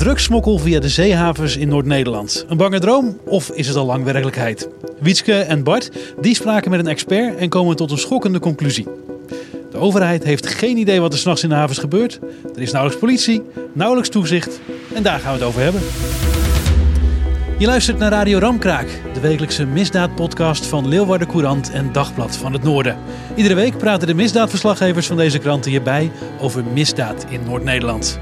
Drugsmokkel via de zeehavens in Noord-Nederland. Een bange droom of is het al lang werkelijkheid? Wietske en Bart die spraken met een expert en komen tot een schokkende conclusie. De overheid heeft geen idee wat er s'nachts in de havens gebeurt. Er is nauwelijks politie, nauwelijks toezicht en daar gaan we het over hebben. Je luistert naar Radio Ramkraak, de wekelijkse misdaadpodcast van Leeuwarden Courant en Dagblad van het Noorden. Iedere week praten de misdaadverslaggevers van deze kranten hierbij over misdaad in Noord-Nederland.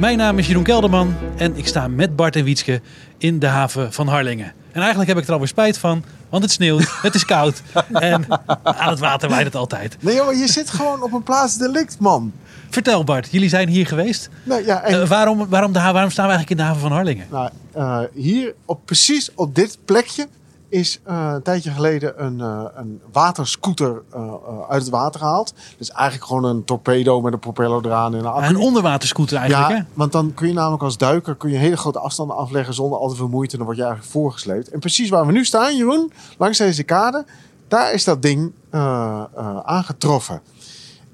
Mijn naam is Jeroen Kelderman en ik sta met Bart en Wietske in de haven van Harlingen. En eigenlijk heb ik er alweer spijt van, want het sneeuwt, het is koud en aan het water waait het altijd. Nee joh, je zit gewoon op een plaats delict, man. Vertel Bart, jullie zijn hier geweest. Nou, ja, en, Uh, waarom, waarom, de, waarom staan we eigenlijk in de haven van Harlingen? nou, eh, hier, op, precies op dit plekje, is eh, een tijdje geleden een, eh, een waterscooter eh, uit het water gehaald. Dus eigenlijk gewoon een torpedo met een propeller eraan en een accu. Een onderwaterscooter eigenlijk, ja, hè? want dan kun je namelijk als duiker kun je hele grote afstanden afleggen zonder al te veel moeite. En dan word je eigenlijk voorgesleept. En precies waar we nu staan, Jeroen, langs deze kade, daar is dat ding aangetroffen.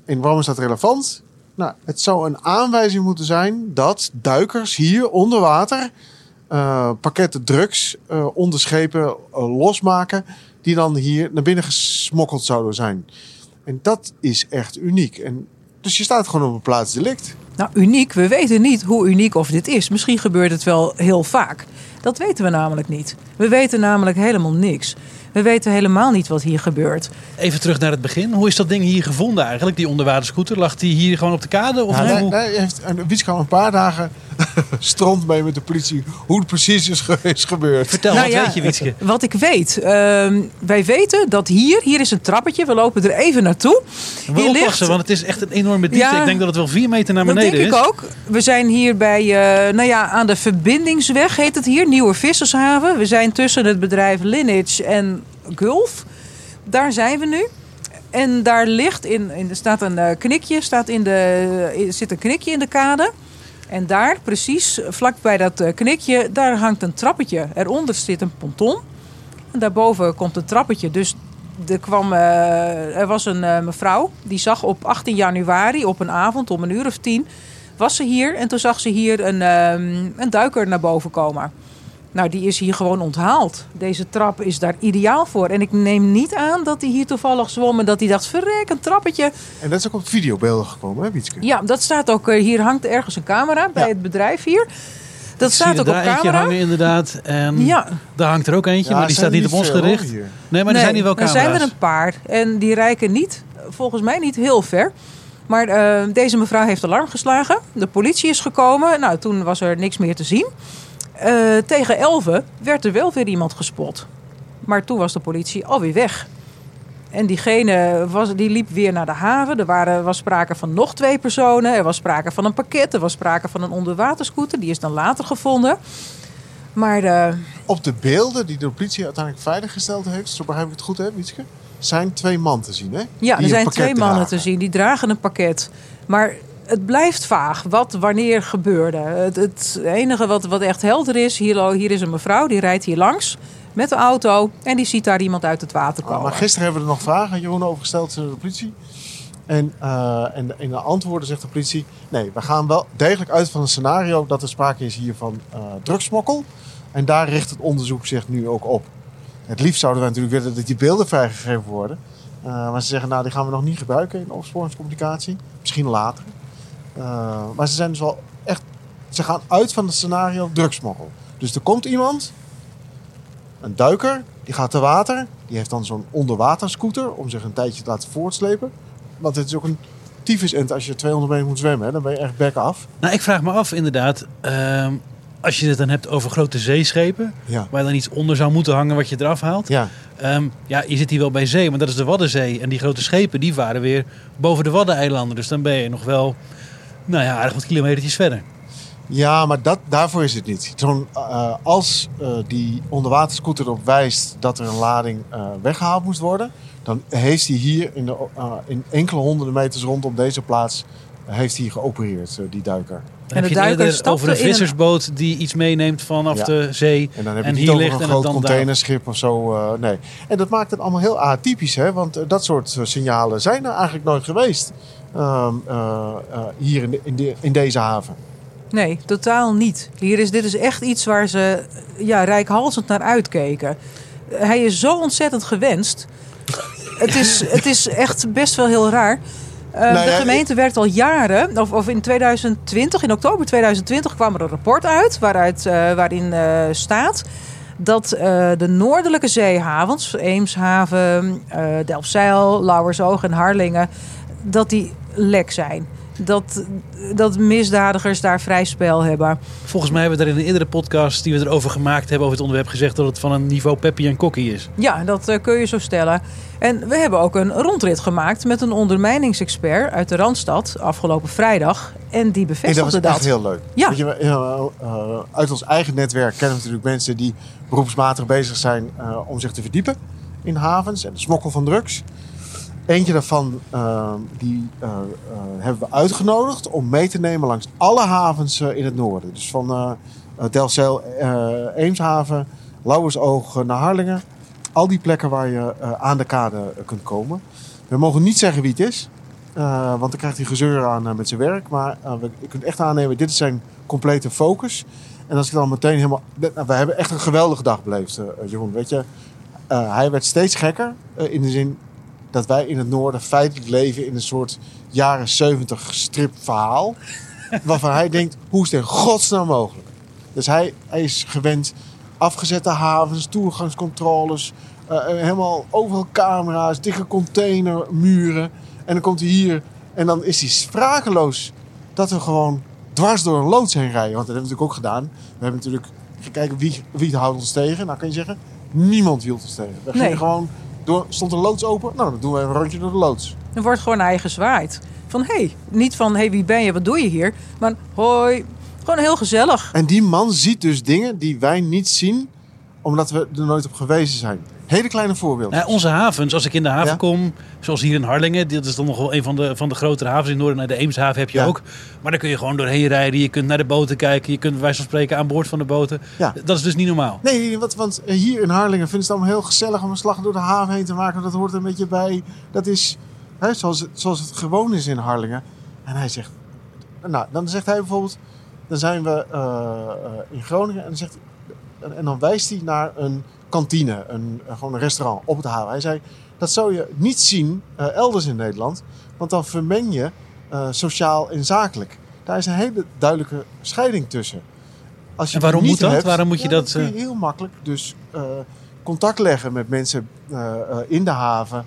En waarom is dat relevant? Nou, het zou een aanwijzing moeten zijn dat duikers hier onder water eh, pakketten drugs eh, onder schepen eh, losmaken, die dan hier naar binnen gesmokkeld zouden zijn. En dat is echt uniek. En, dus je staat gewoon op een plaats delict. Nou, uniek. We weten niet hoe uniek of dit is. Misschien gebeurt het wel heel vaak. Dat weten we namelijk niet. We weten namelijk helemaal niks. We weten helemaal niet wat hier gebeurt. Even terug naar het begin. Hoe is dat ding hier gevonden eigenlijk, die onderwaterscooter? Lag die hier gewoon op de kade? Of Nou, nee, nee, hoe- nee, heeft een Wietske al een paar dagen strand mee met de politie hoe het precies is, ge- is gebeurd. Vertel, Nou wat ja, weet je, Wietske? Wat ik weet. ehm, wij weten dat hier, hier is een trappetje. We lopen er even naartoe. We Hier oppassen, ligt- want het is echt een enorme diepte. Ja. ik denk dat het wel vier meter naar Dat beneden denk is. ik ook. We zijn hier bij, eh, nou ja, aan de verbindingsweg heet het hier. Nieuwe Vissershaven. We zijn tussen het bedrijf Lineage en Gulf. Daar zijn we nu. En daar ligt in, in er staat een eh, knikje, staat in de, er zit een knikje in de kade. En daar, precies vlak bij dat eh, knikje, daar hangt een trappetje. Eronder zit een ponton. En daarboven komt een trappetje. Dus er, kwam, eh, er was een eh, mevrouw die zag op 18 januari op een avond om een uur of tien was ze hier. En toen zag ze hier een, ehm, een duiker naar boven komen. Nou, die is hier gewoon onthaald. Deze trap is daar ideaal voor. En ik neem niet aan dat hij hier toevallig zwom en dat hij dacht, verrek, een trappetje. En dat is ook op videobeelden gekomen, hè, Wietske? Ja, dat staat ook, eh, hier hangt ergens een camera bij Ja. het bedrijf hier. Dat Ik staat er ook op camera. hangen inderdaad. En Ja. daar hangt er ook eentje, Ja, maar die staat niet op ons gericht. hier. Nee, maar er zijn hier wel er camera's. zijn er een paar. En die reiken niet, volgens mij niet heel ver. Maar eh, deze mevrouw heeft alarm geslagen. De politie is gekomen. Nou, toen was er niks meer te zien. Eh, tegen 11 werd er wel weer iemand gespot. Maar toen was de politie alweer weg. En diegene was, die liep weer naar de haven. Er waren, was sprake van nog twee personen. Er was sprake van een pakket. Er was sprake van een onderwaterscooter. Die is dan later gevonden. Maar eh, Op de beelden die de politie uiteindelijk veiliggesteld heeft, zo begrijp ik het goed, hè, Wietske? Zijn twee man te zien, hè? Ja, Die er zijn twee mannen dragen. te zien. Die dragen een pakket. Maar het blijft vaag wat wanneer gebeurde. Het, het enige wat, wat echt helder is... Hier, hier is een mevrouw, die rijdt hier langs met de auto... en die ziet daar iemand uit het water Ah, komen. maar gisteren hebben we er nog vragen aan Jeroen over gesteld door de politie. En, eh, en in de antwoorden zegt de politie... Nee, we gaan wel degelijk uit van een scenario dat er sprake is hier van eh drugsmokkel. En daar richt het onderzoek zich nu ook op. Het liefst zouden we natuurlijk willen dat die beelden vrijgegeven worden. Eh, maar ze zeggen, nou, die gaan we nog niet gebruiken in opsporingscommunicatie. Misschien later. Eh, maar ze zijn dus wel echt Ze gaan uit van het scenario drugsmokkel. Dus er komt iemand, een duiker, die gaat te water. Die heeft dan zo'n onderwaterscooter om zich een tijdje te laten voortslepen. Want het is ook een tyfusend als je 200 meter moet zwemmen. Hè? Dan ben je echt bek af. Nou, ik vraag me af inderdaad, ehm, als je het dan hebt over grote zeeschepen, Ja. waar dan iets onder zou moeten hangen wat je eraf haalt. Ja, Ehm, ja, je zit hier wel bij zee, maar dat is de Waddenzee. En die grote schepen, die varen weer boven de Waddeneilanden. Dus dan ben je nog wel, nou ja, aardig wat kilometertjes verder. ja maar dat, daarvoor is het niet. Zo'n, eh, als eh, die onderwaterscooter erop wijst dat er een lading eh, weggehaald moest worden... dan heeft hij hier in, de, eh, in enkele honderden meters rondom deze plaats... heeft hij geopereerd, die duiker. Dan En heb de je het duiker over een in een- vissersboot die iets meeneemt vanaf Ja. de zee. En dan heb je En niet over ligt een en groot containerschip of zo. eh, nee. En dat maakt het allemaal heel atypisch, hè? Want dat soort signalen zijn er eigenlijk nooit geweest. Ehm, eh, eh, hier in, de- in, de- in deze haven. Nee, totaal niet. Hier is, dit is echt iets waar ze ja, rijkhalsend naar uitkeken. Hij is zo ontzettend gewenst. het, is, het is echt best wel heel raar. Eh, Nou de gemeente werkt al jaren, of, of in 2020, in oktober 2020 kwam er een rapport uit waaruit, eh, waarin staat dat de noordelijke zeehavens, Eemshaven, eh Delfzijl, Lauwersoog en Harlingen, dat die lek zijn. Dat, dat misdadigers daar vrij spel hebben. Volgens mij hebben we daar in een eerdere podcast die we erover gemaakt hebben over het onderwerp gezegd dat het van een niveau Peppy en Kokkie is. Ja, dat eh, kun je zo stellen. En we hebben ook een rondrit gemaakt met een ondermijningsexpert uit de Randstad afgelopen vrijdag. En die En dat bevestigde was dat. echt heel leuk. Ja. Weet je, eh, eh, uit ons eigen netwerk kennen we natuurlijk mensen die beroepsmatig bezig zijn eh, om zich te verdiepen in havens en de smokkel van drugs. Eentje daarvan eh, die, eh, eh, hebben we uitgenodigd om mee te nemen langs alle havens eh, in het noorden. Dus van Delfzijl, eh, Eemshaven, Lauwersoog naar Harlingen. Al die plekken waar je aan de kade kunt komen. We mogen niet zeggen wie het is. want dan krijgt hij gezeur aan met zijn werk. Maar we, je kunt echt aannemen, dit is zijn complete focus. En als ik dan meteen helemaal... Nou, we hebben echt een geweldige dag beleefd, Jeroen. Weet je, hij werd steeds gekker. in de zin dat wij in het noorden feitelijk leven in een soort jaren 70 stripverhaal. waarvan hij denkt, hoe is het in godsnaam mogelijk? Dus hij, hij is gewend afgezette havens, toegangscontroles, eh, eh, helemaal overal camera's, dikke containermuren. En dan komt hij hier en dan is hij sprakeloos dat we gewoon dwars door een loods heen rijden. Want dat hebben we natuurlijk ook gedaan. We hebben natuurlijk gekeken wie, wie houdt ons tegen. Nou kan je zeggen, niemand hield ons tegen. We gingen Nee. gewoon door, stond een loods open. Nou, dan doen we een rondje door de loods. Er wordt gewoon eigen zwaaid. Van hé, hey, niet van hé, hey, wie ben je, wat doe je hier? Maar hoi, gewoon heel gezellig. En die man ziet dus dingen die wij niet zien, omdat we er nooit op gewezen zijn. Hele kleine voorbeelden. Nou, onze havens, als ik in de haven Ja. kom, zoals hier in Harlingen, dit is dan nog wel een van de, van de grotere havens in noorden. Naar de Eemshaven heb je Ja. ook. Maar daar kun je gewoon doorheen rijden. Je kunt naar de boten kijken. Je kunt bij wijze van spreken aan boord van de boten. Ja. Dat is dus niet normaal. Nee, want, want hier in Harlingen vinden ze het allemaal heel gezellig om een slag door de haven heen te maken. Dat hoort er een beetje bij. Dat is hè, zoals, het, zoals het gewoon is in Harlingen. En hij zegt, nou, dan zegt hij bijvoorbeeld, dan zijn we eh, eh, in Groningen en dan, zegt, en dan wijst hij naar een kantine, een, eh, gewoon een restaurant op het haven. Hij zei, dat zou je niet zien eh, elders in Nederland, want dan vermeng je eh, sociaal en zakelijk. Daar is een hele duidelijke scheiding tussen. Als En waarom moet dat? hebt, Waarom moet je ja, dat, dan kun je heel makkelijk dus contact leggen met mensen in de haven,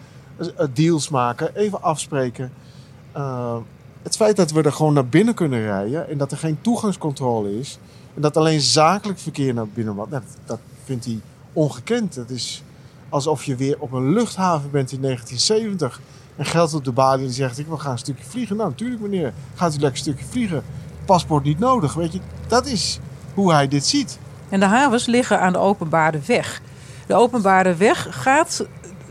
deals maken, even afspreken. Het feit dat we er gewoon naar binnen kunnen rijden en dat er geen toegangscontrole is en dat alleen zakelijk verkeer naar binnen mag, nou, dat vindt hij ongekend. Het is alsof je weer op een luchthaven bent in 1970 en geldt op de balie die zegt: Ik wil gaan een stukje vliegen. Nou, natuurlijk, meneer, gaat u lekker een stukje vliegen. Paspoort niet nodig. Weet je, dat is hoe hij dit ziet. En de havens liggen aan de openbare weg. De openbare weg gaat,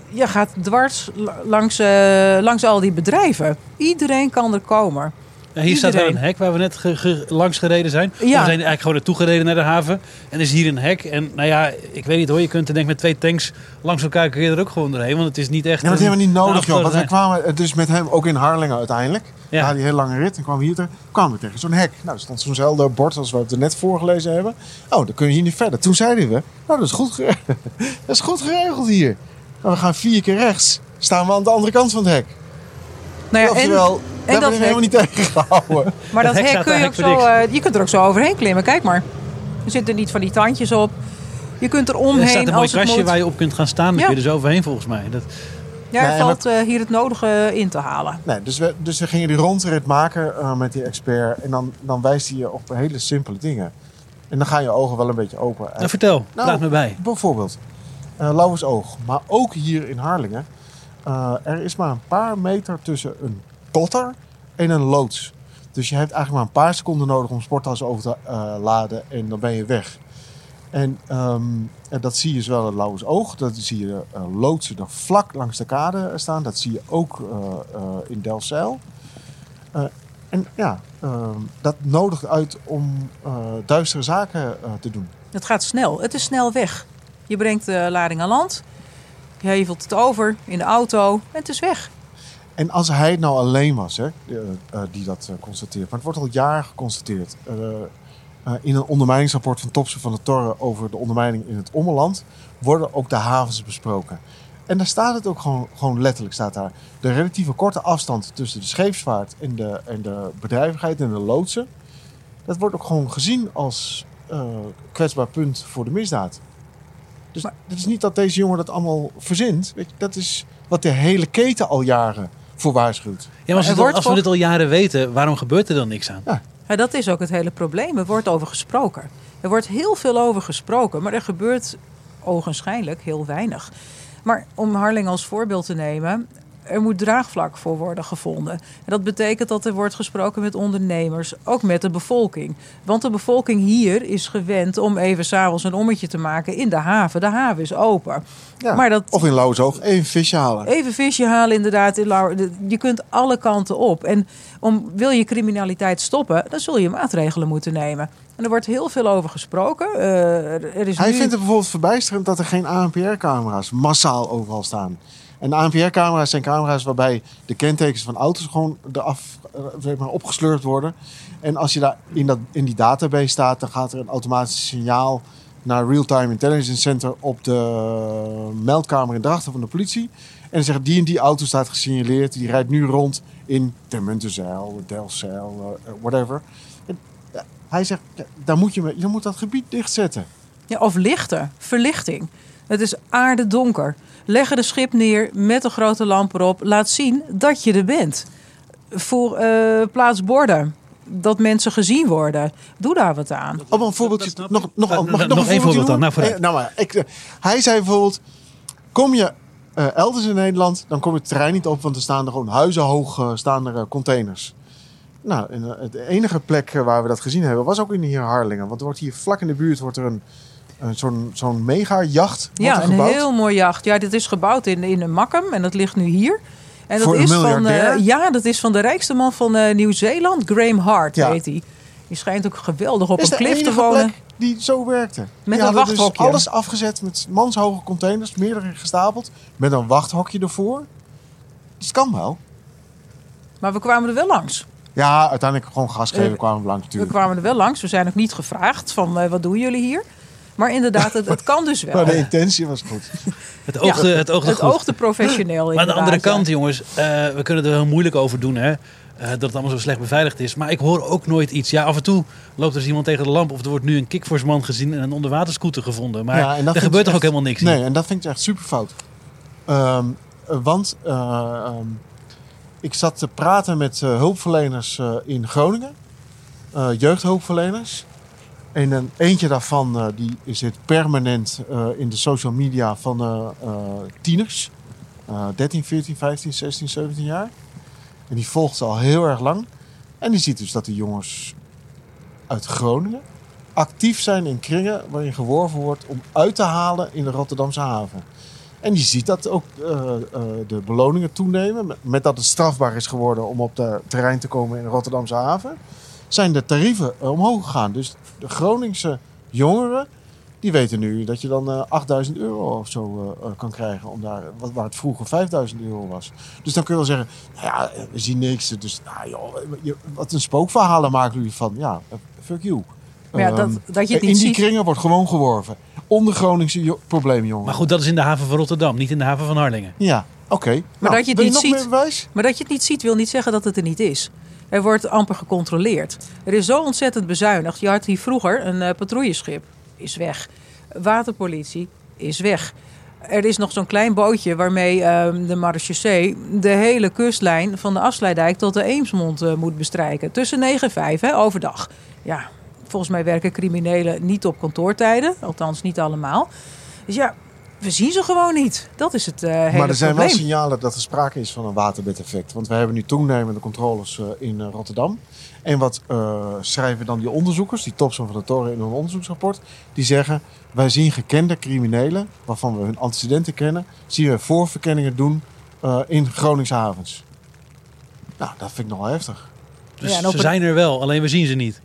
ja, gaat dwars la- langs, eh, langs al die bedrijven. Iedereen kan er komen. Ja, hier staat wel een hek waar we net ge- ge- langs gereden zijn. Ja. We zijn eigenlijk gewoon naartoe gereden naar de haven. En er is hier een hek. En nou ja, ik weet niet hoor. Je kunt er denk ik met twee tanks langs elkaar kun je er ook gewoon doorheen. Want het is niet echt... Ja, dat hebben we niet nodig, joh. Want afgesloten kwamen dus met hem ook in Harlingen uiteindelijk. Ja. Ja. die hele lange rit. En kwamen we hier te, kwamen we tegen zo'n hek. Nou, er stond zo'nzelfde bord als we het er net voorgelezen hebben. Oh, dan kun je hier niet verder. Toen zeiden we, nou, dat is goed geregeld, dat is goed geregeld hier. Nou, we gaan vier keer rechts. Staan we aan de andere kant van het hek. Nou ja, en, dat ben ik helemaal niet tegengehouden. maar dat hek kun je ook zo, eh, je kunt er ook zo overheen klimmen. Kijk maar. Er zitten niet van die tandjes op. Je kunt er Er staat omheen een mooi kastje moet. waar je op kunt gaan staan. Dan Ja. kun je er zo overheen volgens mij. Dat, Ja, er Nee, valt eh, hier het nodige in te halen. Nee, dus, we, dus we gingen die rondrit maken eh, met die expert. En dan, dan wijst hij je op hele simpele dingen. En dan gaan je ogen wel een beetje open. nou, vertel, Nou, laat me bij. Bijvoorbeeld, uh, Lauwersoog. Maar ook hier in Harlingen. Eh, er is maar een paar meter tussen een kotter en een loods. Dus je hebt eigenlijk maar een paar seconden nodig om sporttas over te eh, laden. En dan ben je weg. En, ehm, en dat zie je zowel in Lauwersoog. Dat zie je eh, loodsen er vlak langs de kade staan. Dat zie je ook in Delfzijl. En ja, ehm, dat nodigt uit om duistere zaken te doen. Het gaat snel. Het is snel weg. Je brengt de lading aan land. Je hevelt het over in de auto. En het is weg. En als hij het nou alleen was, hè, die, eh, die dat eh, constateert. Maar het wordt al jaren geconstateerd. Eh, eh, in een ondermijningsrapport van Topsen van de Torre over de ondermijning in het Ommeland worden ook de havens besproken. En daar staat het ook gewoon, gewoon letterlijk staat daar. De relatieve korte afstand tussen de scheepsvaart en de, en de bedrijvigheid en de loodsen. Dat wordt ook gewoon gezien als eh, kwetsbaar punt voor de misdaad. Het is niet dat deze jongen dat allemaal verzint. Weet je, dat is wat de hele keten al jaren voor waarschuwt. Ja, maar als, we, als dit al jaren weten, waarom gebeurt er dan niks aan? Ja, dat is ook het hele probleem. Er wordt over gesproken. Er wordt heel veel over gesproken, maar er gebeurt ogenschijnlijk heel weinig. Maar om Harling als voorbeeld te nemen, er moet draagvlak voor worden gevonden. En dat betekent dat er wordt gesproken met ondernemers, ook met de bevolking. Want de bevolking hier is gewend om even s'avonds een ommetje te maken in de haven. De haven is open. Ja. Maar dat, Of in Lauwersoog even visje halen. Even visje halen inderdaad. in Lauwer- de- Je kunt alle kanten op. En om, wil je criminaliteit stoppen, dan zul je maatregelen moeten nemen. En er wordt heel veel over gesproken. Eh, er is Hij nu... vindt het bijvoorbeeld verbijsterend dat er geen ANPR-camera's massaal overal staan. En ANPR-camera's zijn camera's waarbij de kentekens van auto's gewoon eraf eh, zeg maar, opgeslurpt worden. En als je daar in, dat, in die database staat, dan gaat er een automatisch signaal naar Real-Time Intelligence Center op de meldkamer in Drachten van de politie. En dan zeggen die en die auto staat gesignaleerd, die rijdt nu rond in Termuntenzeil, Delfzijl, eh, whatever. Hij zegt, ja, daar moet je, me- je moet dat gebied dichtzetten. Ja, of lichten, verlichting. Het is aardedonker. Leg er een schip neer met een grote lamp erop. Laat zien dat je er bent. Voor eh plaats borden. Dat mensen gezien worden. Doe daar wat aan. Oh, een voorbeeldje. Nog, nog, Nou, mag ik nog nog, een één voorbeeld dan. Nou. Eh, nou maar, ik, eh, hij zei bijvoorbeeld: Kom je eh, elders in Nederland, dan kom je het terrein niet op, want er staan er gewoon huizenhoog eh, staan er, eh, containers. Nou, en, eh, de enige plek eh, waar we dat gezien hebben was ook in hier Harlingen. Want er wordt hier vlak in de buurt wordt er een, een zo'n zo'n mega-jacht wordt Ja, een gebouwd. heel mooi jacht. Ja, dit is gebouwd in, in een Makkum en dat ligt nu hier. En dat Voor een is van, miljardair? eh, ja, dat is van de rijkste man van eh, Nieuw-Zeeland, Graham Hart Ja. heet hij. Die schijnt ook geweldig op is een klif te wonen. plek die zo werkte. Die een dus wachthokje. alles afgezet met manshoge containers, meerdere gestapeld, met een wachthokje ervoor. Dus het kan wel. Maar we kwamen er wel langs. Ja, uiteindelijk gewoon gas geven Eh, kwamen we langs We natuurlijk. kwamen er wel langs. We zijn ook niet gevraagd van eh, wat doen jullie hier? Maar inderdaad, het, het kan dus wel. Maar de intentie was goed. Het oogde, het oogde het goed. oogde professioneel Maar aan de andere kant, ja. jongens, eh, we kunnen er heel moeilijk over doen, hè. eh, dat het allemaal zo slecht beveiligd is. Maar ik hoor ook nooit iets. Ja, af en toe loopt er eens iemand tegen de lamp. Of er wordt nu een kickforce-man gezien en een onderwaterscooter gevonden. Maar Ja, er gebeurt toch ook helemaal niks? Nee, hier? en dat vind ik echt super fout. want eh, ehm, ik zat te praten met eh, hulpverleners eh, in Groningen. eh, jeugdhulpverleners. En een, eentje daarvan die zit permanent in de social media van tieners. Eh 13, 14, 15, 16, 17 jaar. En die volgt al heel erg lang. En die ziet dus dat die jongens uit Groningen actief zijn in kringen waarin geworven wordt om uit te halen in de Rotterdamse haven. En je ziet dat ook eh, eh, de beloningen toenemen. Met, dat het strafbaar is geworden om op het terrein te komen in de Rotterdamse haven. Zijn de tarieven eh, omhoog gegaan. Dus de Groningse jongeren. Die weten nu dat je dan eh 8000 euro of zo kan krijgen. Om daar, wat, waar het vroeger 5000 euro was. Dus dan kun je wel zeggen. Nou ja, we zien niks. Dus nou, wat een spookverhalen maken jullie van. Ja, fuck you. Maar ja, dat, Ehm, dat je het in niet die ziet. kringen wordt gewoon geworven. Onder Groningse jo- probleemjongeren. Maar goed, dat is in de haven van Rotterdam, niet in de haven van Harlingen. Ja, Oké. Maar Nou, dat je het wil niet nog ziet. meer bewijs? Maar dat je het niet ziet, wil niet zeggen dat het er niet is. Er wordt amper gecontroleerd. Er is zo ontzettend bezuinigd. Je had hier vroeger een eh, patrouilleschip, is weg. Waterpolitie is weg. Er is nog zo'n klein bootje waarmee ehm, de marechaussee de hele kustlijn van de Afsluitdijk tot de Eemsmond eh, moet bestrijken. Tussen 9 en 5, hè, overdag. Ja, volgens mij werken criminelen niet op kantoortijden. Althans, niet allemaal. Dus ja, we zien ze gewoon niet. Dat is het eh hele Maar er zijn probleem. wel signalen dat er sprake is van een waterbedeffect. Want we hebben nu toenemende controles eh, in eh, Rotterdam. En wat eh, schrijven dan die onderzoekers, die Topson van de Toren in hun onderzoeksrapport. Die zeggen, wij zien gekende criminelen, waarvan we hun antecedenten kennen, zien we voorverkenningen doen eh, in Groningse havens. Nou, dat vind ik nogal heftig. Dus Ja, ze zijn er wel, alleen we zien ze niet.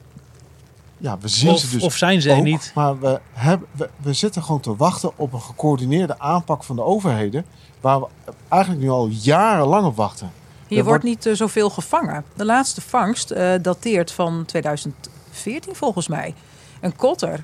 Ja, we zien Of, ze dus of zijn ze er niet. Maar we, hebben, we, we zitten gewoon te wachten op een gecoördineerde aanpak van de overheden. Waar we eigenlijk nu al jarenlang op wachten. Hier Er wordt wordt- niet eh, zoveel gevangen. De laatste vangst eh, dateert van 2014 volgens mij. Een kotter.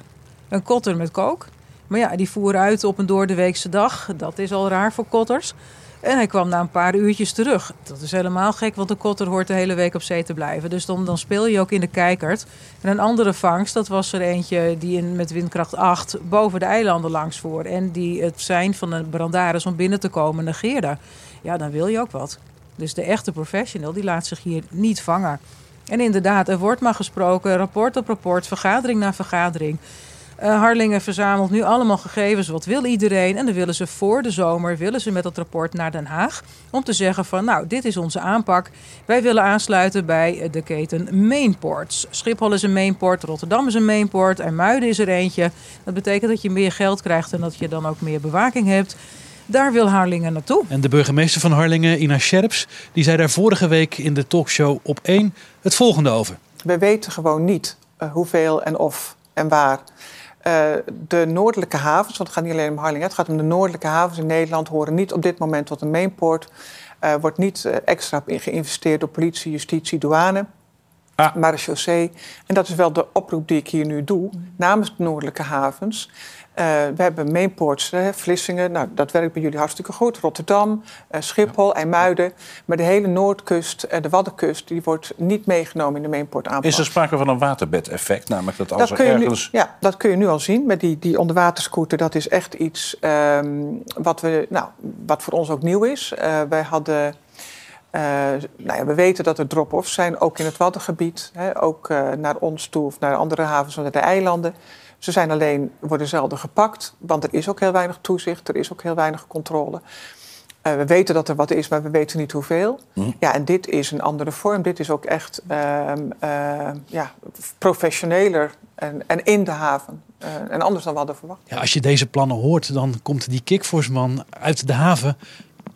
Een kotter met kook. Maar ja, die voer uit op een doordeweekse dag. Dat is al raar voor kotters. En hij kwam na een paar uurtjes terug. Dat is helemaal gek, want een kotter hoort de hele week op zee te blijven. Dus dan, speel je ook in de kijkert. En een andere vangst, dat was er eentje die in, met windkracht 8 boven de eilanden langs voer. En die het zijn van de brandaris om binnen te komen negeerde. Ja, dan wil je ook wat. Dus de echte professional die laat zich hier niet vangen. En inderdaad, er wordt maar gesproken, rapport op rapport, vergadering na vergadering. Eh, Harlingen verzamelt nu allemaal gegevens. Wat wil iedereen? En dan willen ze voor de zomer willen ze met dat rapport naar Den Haag. Om te zeggen van nou, dit is onze aanpak. Wij willen aansluiten bij eh, de keten Mainports. Schiphol is een mainport, Rotterdam is een mainport. En Muiden is er eentje. Dat betekent dat je meer geld krijgt en dat je dan ook meer bewaking hebt. Daar wil Harlingen naartoe. En de burgemeester van Harlingen, Ina Scherps, die zei daar vorige week in de talkshow op 1 het volgende over. We weten gewoon niet eh, hoeveel en of en waar. Eh, de noordelijke havens, want het gaat niet alleen om Harlingen, het gaat om de noordelijke havens in Nederland, horen niet op dit moment tot een mainport. Er wordt niet eh, extra in geïnvesteerd door politie, justitie, douane, Ah. maar de chaussee. En dat is wel de oproep die ik hier nu doe namens de noordelijke havens. Eh, we hebben mainports, hè, Vlissingen, nou, dat werkt bij jullie hartstikke goed. Rotterdam, eh, Schiphol, IJmuiden. Maar de hele Noordkust de Waddenkust... die wordt niet meegenomen in de mainport aanpak. Is er sprake van een waterbedeffect? Namelijk dat als Dat er nu, ergens... ja, dat kun je nu al zien met die, die onderwaterscooter. Dat is echt iets ehm, wat, we, nou, wat voor ons ook nieuw is. Eh, wij hadden... nou ja, we weten dat er drop-offs zijn, ook in het Waddengebied. Hè, ook naar ons toe of naar andere havens naar de eilanden. Ze zijn alleen, worden zelden gepakt, want er is ook heel weinig toezicht. Er is ook heel weinig controle. Eh, we weten dat er wat is, maar we weten niet hoeveel. Hm. Ja, en dit is een andere vorm. Dit is ook echt ehm, ehm, ja, professioneler en, en in de haven. Eh, en anders dan we hadden verwacht. Ja, als je deze plannen hoort, dan komt die Kickforce-man uit de haven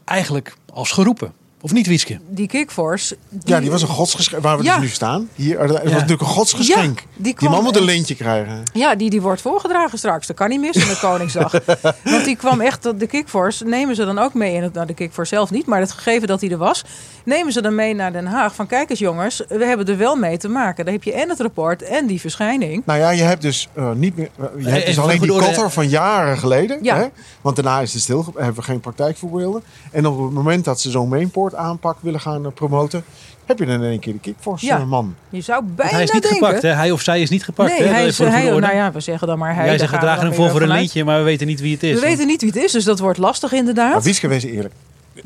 eigenlijk als geroepen. Of niet, Wietske? Die Kickforce... Ja, die was een godsgeschenk. Waar we Ja. dus nu staan. Hier, er was natuurlijk een godsgeschenk. Ja, die die, man moet een lintje krijgen. Ja, die, die wordt voorgedragen straks. Dat kan niet missen met Koningsdag. Want die kwam echt, de Kickforce nemen ze dan ook mee in het, nou de Kickforce zelf niet, maar het gegeven dat hij er was, nemen ze dan mee naar Den Haag. Van kijk eens jongens, we hebben er wel mee te maken. Dan heb je en het rapport en die verschijning. Nou ja, je hebt dus eh, niet meer. eh, je hebt dus even alleen die kotter van jaren geleden. Ja. Hè? Want daarna is het stil. Hebben we geen praktijkvoorbeelden. En op het moment dat ze zo'n mainport aanpak willen gaan eh, promoten, heb je dan in één keer de kickforce Ja. eh, man. Je zou Want bijna hij is niet denken. gepakt, hè? Hij of zij is niet gepakt. Nee, hè? hij is, voor de hij, orde. nou ja, we zeggen dan maar hij. Jij zegt, we dragen hem voor voor een lintje, maar we weten niet wie het is. We weten niet wie het is, dus dat wordt lastig inderdaad. Maar Wieske, wees eerlijk.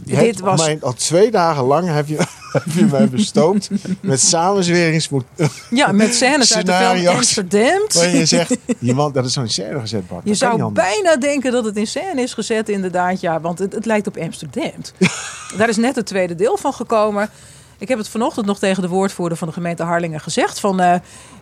Je Dit was- al twee dagen lang heb je, heb je mij bestookt met samenzweringsmoed. Ja, met scènes uit de film. Amsterdam. Waarin je zegt, die man, dat is zo'n scène gezet, Bart. Je Dat zou bijna denken dat het in scène is gezet, inderdaad. Ja, want het, het lijkt op Amsterdam. Daar is net het tweede deel van gekomen. Ik heb het vanochtend nog tegen de woordvoerder van de gemeente Harlingen gezegd. Van, eh,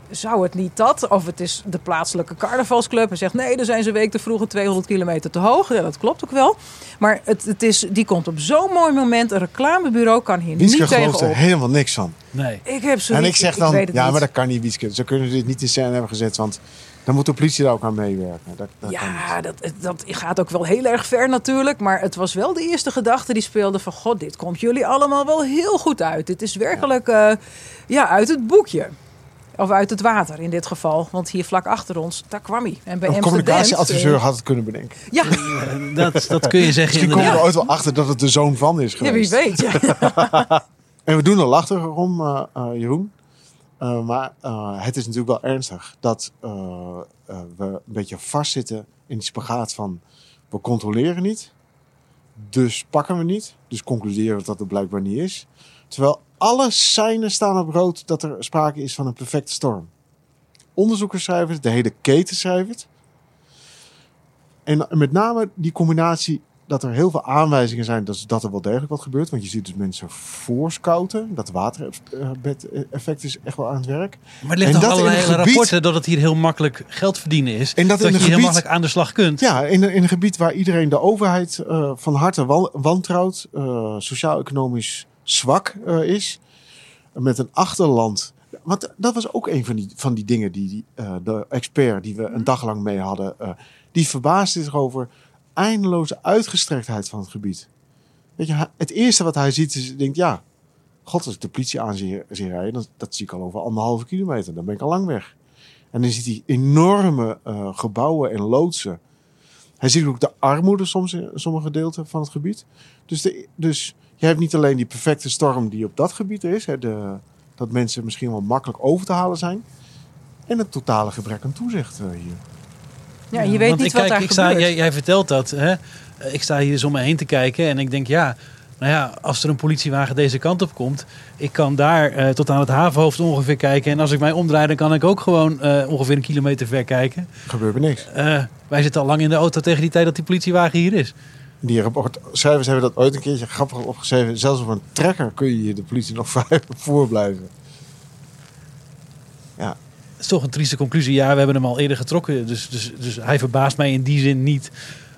zou het niet dat? Of het is de plaatselijke carnavalsclub. Hij zegt, nee, dan zijn ze een week te vroeg en 200 kilometer te hoog. Ja, dat klopt ook wel. Maar het, het is, die komt op zo'n mooi moment. Een reclamebureau kan hier Wieske niet gelooft er tegenop. helemaal niks van. Nee. Ik heb zo en ik zeg dan, ja, niet. maar dat kan niet, Wieske. Ze kunnen dit niet in scène hebben gezet, want dan moet de politie daar ook aan meewerken. Dat, Ja, dat, dat gaat ook wel heel erg ver natuurlijk. Maar het was wel de eerste gedachte die speelde van... God, dit komt jullie allemaal wel heel goed uit. Dit is werkelijk ja. ja, uit het boekje. Of uit het water in dit geval. Want hier vlak achter ons, daar kwam hij. En bij Een communicatieadviseur had het kunnen bedenken. Ja, Dat, dat kun je zeggen Misschien komen we inderdaad. er ooit wel achter dat het de zoon van is ja, geweest. wie weet. Ja. En we doen er lachen om, eh, eh, Jeroen. Eh, maar eh, het is natuurlijk wel ernstig dat eh, eh, we een beetje vastzitten in die spagaat van we controleren niet, dus pakken we niet, dus concluderen we dat het blijkbaar niet is. Terwijl alle seinen staan op rood dat er sprake is van een perfecte storm. Onderzoekers schrijven het, de hele keten schrijft het. En met name die combinatie dat er heel veel aanwijzingen zijn dat, dat er wel degelijk wat gebeurt. Want je ziet dus mensen voorscouten. Dat waterbed-effect is echt wel aan het werk. Maar het ligt En toch allerlei gebied- rapporten dat het hier heel makkelijk geld verdienen is. En dat in je heel makkelijk aan de slag kunt. Ja, in, een- in een gebied waar iedereen de overheid eh, van harte wan- wantrouwt. eh, Sociaal-economisch zwak eh, is. Met een achterland. Want dat was ook een van die, van die dingen die, die eh, de expert die we een dag lang mee hadden. eh, die verbaasde zich over eindeloze uitgestrektheid van het gebied. Weet je, het eerste wat hij ziet is, denkt, ja, god, als ik de politie aan zie, zie rijden, dat, dat zie ik al over anderhalve kilometer. Dan ben ik al lang weg. En dan ziet hij enorme gebouwen en loodsen. Hij ziet ook de armoede soms in sommige delen van het gebied. Dus, de, dus je hebt niet alleen die perfecte storm die op dat gebied er is, hè, de, dat mensen misschien wel makkelijk over te halen zijn, en het totale gebrek aan toezicht eh, hier. Ja, je weet Want niet ik wat kijk, daar ik sta, gebeurt. jij, jij vertelt dat. Hè? Ik sta hier dus om me heen te kijken en ik denk, ja, nou ja, als er een politiewagen deze kant op komt, ik kan daar eh, tot aan het havenhoofd ongeveer kijken. En als ik mij omdraai, dan kan ik ook gewoon eh, ongeveer een kilometer ver kijken. Gebeurt er niks. Eh, wij zitten al lang in de auto tegen die tijd dat die politiewagen hier is. Die rapportschrijvers hebben dat ooit een keertje grappig opgeschreven. Zelfs op een trekker kun je de politie nog vrij voor blijven. Ja, Het is toch een trieste conclusie. Ja, we hebben hem al eerder getrokken, dus, dus, dus hij verbaast mij in die zin niet.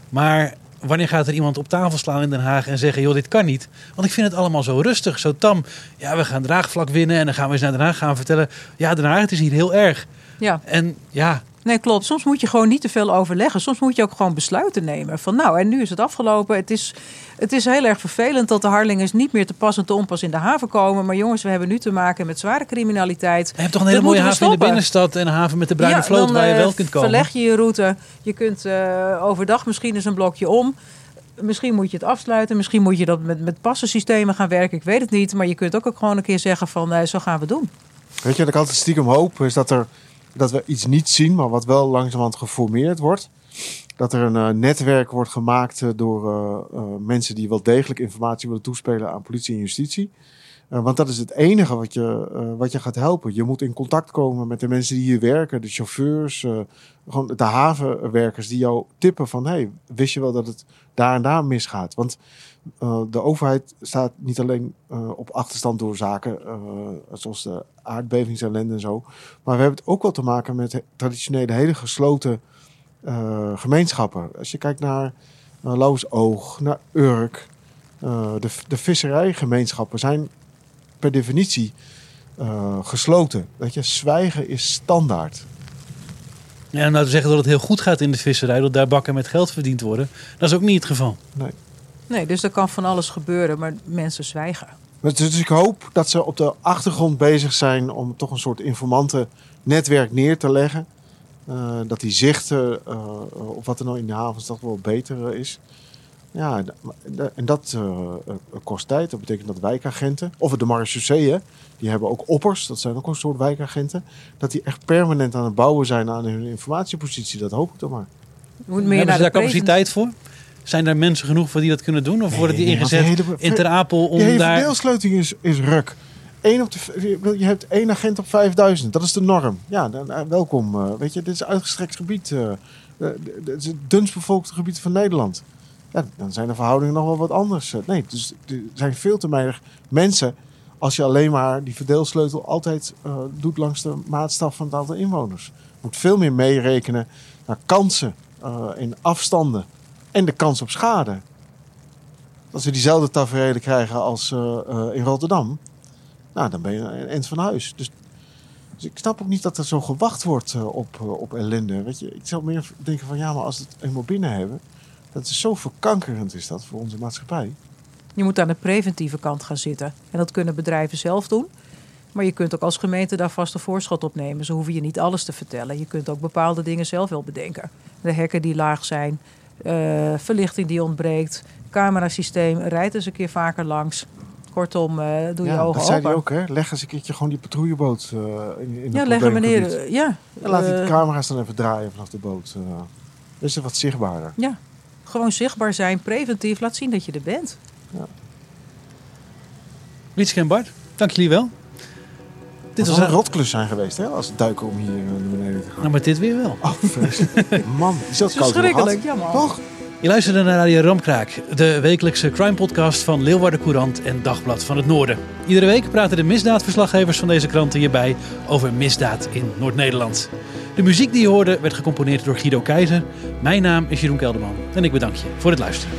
Maar wanneer gaat er iemand op tafel slaan in Den Haag en zeggen: joh, dit kan niet? Want ik vind het allemaal zo rustig, zo tam. Ja, we gaan draagvlak winnen en dan gaan we eens naar Den Haag gaan vertellen: ja, Den Haag, het is hier heel erg. Ja, En ja, nee, klopt. Soms moet je gewoon niet te veel overleggen. Soms moet je ook gewoon besluiten nemen. Van nou, en nu is het afgelopen. Het is, het is heel erg vervelend dat de Harlingers niet meer te pas en te onpas in de haven komen. Maar jongens, we hebben nu te maken met zware criminaliteit. je hebt toch een hele Dat mooie haven in de binnenstad en een haven met de bruine Ja, vloot dan, waar je eh, wel kunt komen. Verleg je je route. Je kunt eh, overdag misschien eens een blokje om. Misschien moet je het afsluiten. Misschien moet je dat met, met passensystemen gaan werken. Ik weet het niet. Maar je kunt ook, ook gewoon een keer zeggen van eh, zo gaan we doen. Weet je wat ik altijd stiekem hoop? Is dat, er, dat we iets niet zien, maar wat wel langzamerhand geformeerd wordt. Dat er een eh, netwerk wordt gemaakt eh, door eh, mensen die wel degelijk informatie willen toespelen aan politie en justitie. Eh, want dat is het enige wat je, eh, wat je gaat helpen. Je moet in contact komen met de mensen die hier werken, de chauffeurs, eh, gewoon de havenwerkers die jou tippen van hey, wist je wel dat het daar en daar misgaat? Want de overheid staat niet alleen op achterstand door zaken zoals de aardbevingsellende en zo. Maar we hebben het ook wel te maken met traditionele hele gesloten gemeenschappen. Als je kijkt naar uh, Lauwersoog, naar Urk, de, de visserijgemeenschappen zijn per definitie eh, gesloten. Weet je, zwijgen is standaard. Ja, en nou te zeggen dat het heel goed gaat in de visserij, dat daar bakken met geld verdiend worden, dat is ook niet het geval. Nee, dus er kan van alles gebeuren. Maar mensen zwijgen. Dus, dus ik hoop dat ze op de achtergrond bezig zijn om toch een soort informantennetwerk neer te leggen. Eh, dat die zicht eh, eh, op wat er nou in de havenstad wel beter is. Ja, en dat eh, eh, kost tijd. Dat betekent dat wijkagenten, of de marechaussee, hè, die hebben ook oppers, dat zijn ook een soort wijkagenten. Dat die echt permanent aan het bouwen zijn aan hun informatiepositie. Dat hoop ik toch maar. Meer Hebben ze daar de capaciteit voor? Zijn er mensen genoeg voor die dat kunnen doen? Of worden die Nee, ingezet de hele- in Ter Apel om hele daar... is, is ruk. Eén op de, je hebt één agent op 5000. Dat is de norm. Ja, dan, eh, welkom. eh, weet je, dit is een uitgestrekt gebied. Dit is het dunst bevolkte gebied van Nederland. Dan zijn de verhoudingen nog wel wat anders. Eh, Nee, dus er zijn veel te weinig mensen... als je alleen maar die verdeelsleutel altijd eh, doet langs de maatstaf van het aantal inwoners. Je moet veel meer meerekenen naar kansen eh, in afstanden en de kans op schade. Als we diezelfde tafereelen krijgen als in Rotterdam, nou, dan ben je een eind van huis. Dus, dus ik snap ook niet dat er zo gewacht wordt op, op ellende. Weet je, ik zou meer denken van ja, maar als we het eenmaal binnen hebben, dat is zo verkankerend is dat voor onze maatschappij. Je moet aan de preventieve kant gaan zitten. En dat kunnen bedrijven zelf doen. Maar je kunt ook als gemeente daar vast een voorschot op nemen. Ze hoeven je niet alles te vertellen. Je kunt ook bepaalde dingen zelf wel bedenken. De hekken die laag zijn, eh, verlichting die ontbreekt, camerasysteem, rijd eens een keer vaker langs. Kortom, eh, doe je ogen dat zei open. hij ook, hè? Leg eens een keertje gewoon die patrouilleboot eh, in, in ja, het leg hem meneer. eh, Ja, En laat de eh, camera's dan even draaien vanaf de boot. is het wat zichtbaarder. ja, gewoon zichtbaar zijn, preventief. Laat zien dat je er bent. Wietske en Bart, dank jullie wel. Dit was een rotklus zijn geweest, hè? Als duiken om hier eh, naar beneden te gaan. Nou, maar dit weer wel. Oh. Man, die zat koud Verschrikkelijk, ja man. Toch? Je luisterde naar Radio Ramkraak, de wekelijkse crime-podcast van Leeuwarden Courant en Dagblad van het Noorden. Iedere week praten de misdaadverslaggevers van deze kranten hierbij over misdaad in Noord-Nederland. De muziek die je hoorde werd gecomponeerd door Guido Keizer. Mijn naam is Jeroen Kelderman en ik bedank je voor het luisteren.